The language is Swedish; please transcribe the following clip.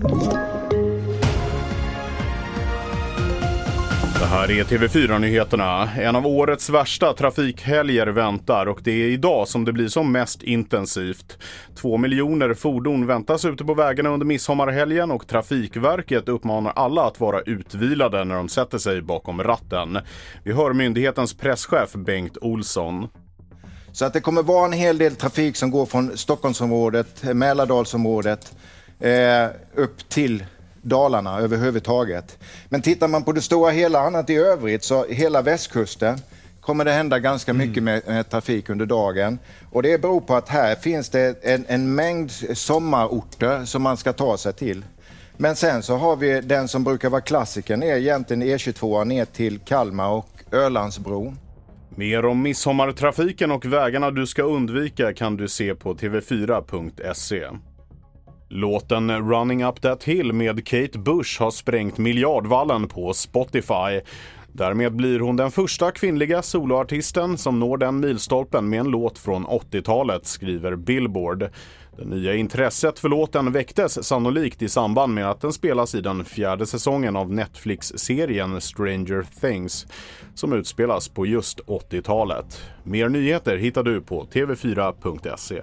Det här är TV4-nyheterna. En av årets värsta trafikhelger väntar och det är idag som det blir som mest intensivt. Två miljoner fordon väntas ute på vägarna under midsommarhelgen och Trafikverket uppmanar alla att vara utvilade när de sätter sig bakom ratten. Vi hör myndighetens presschef Bengt Olsson. Så att det kommer vara en hel del trafik som går från Stockholmsområdet, Mälardalsområdet eh, upp till Dalarna överhuvudtaget. Men tittar man på det stora hela annat i övrigt så hela västkusten kommer det hända ganska mycket med, med trafik under dagen. Och det beror på att här finns det en, en mängd sommarorter som man ska ta sig till. Men sen så har vi den som brukar vara klassikern är egentligen E22 ner till Kalmar och Ölandsbron. Mer om midsommartrafiken och vägarna du ska undvika kan du se på tv4.se. Låten Running Up That Hill med Kate Bush har sprängt miljardvallen på Spotify. Därmed blir hon den första kvinnliga soloartisten som når den milstolpen med en låt från 80-talet, skriver Billboard. Det nya intresset för låten väcktes sannolikt i samband med att den spelas i den fjärde säsongen av Netflix-serien Stranger Things som utspelas på just 80-talet. Mer nyheter hittar du på tv4.se.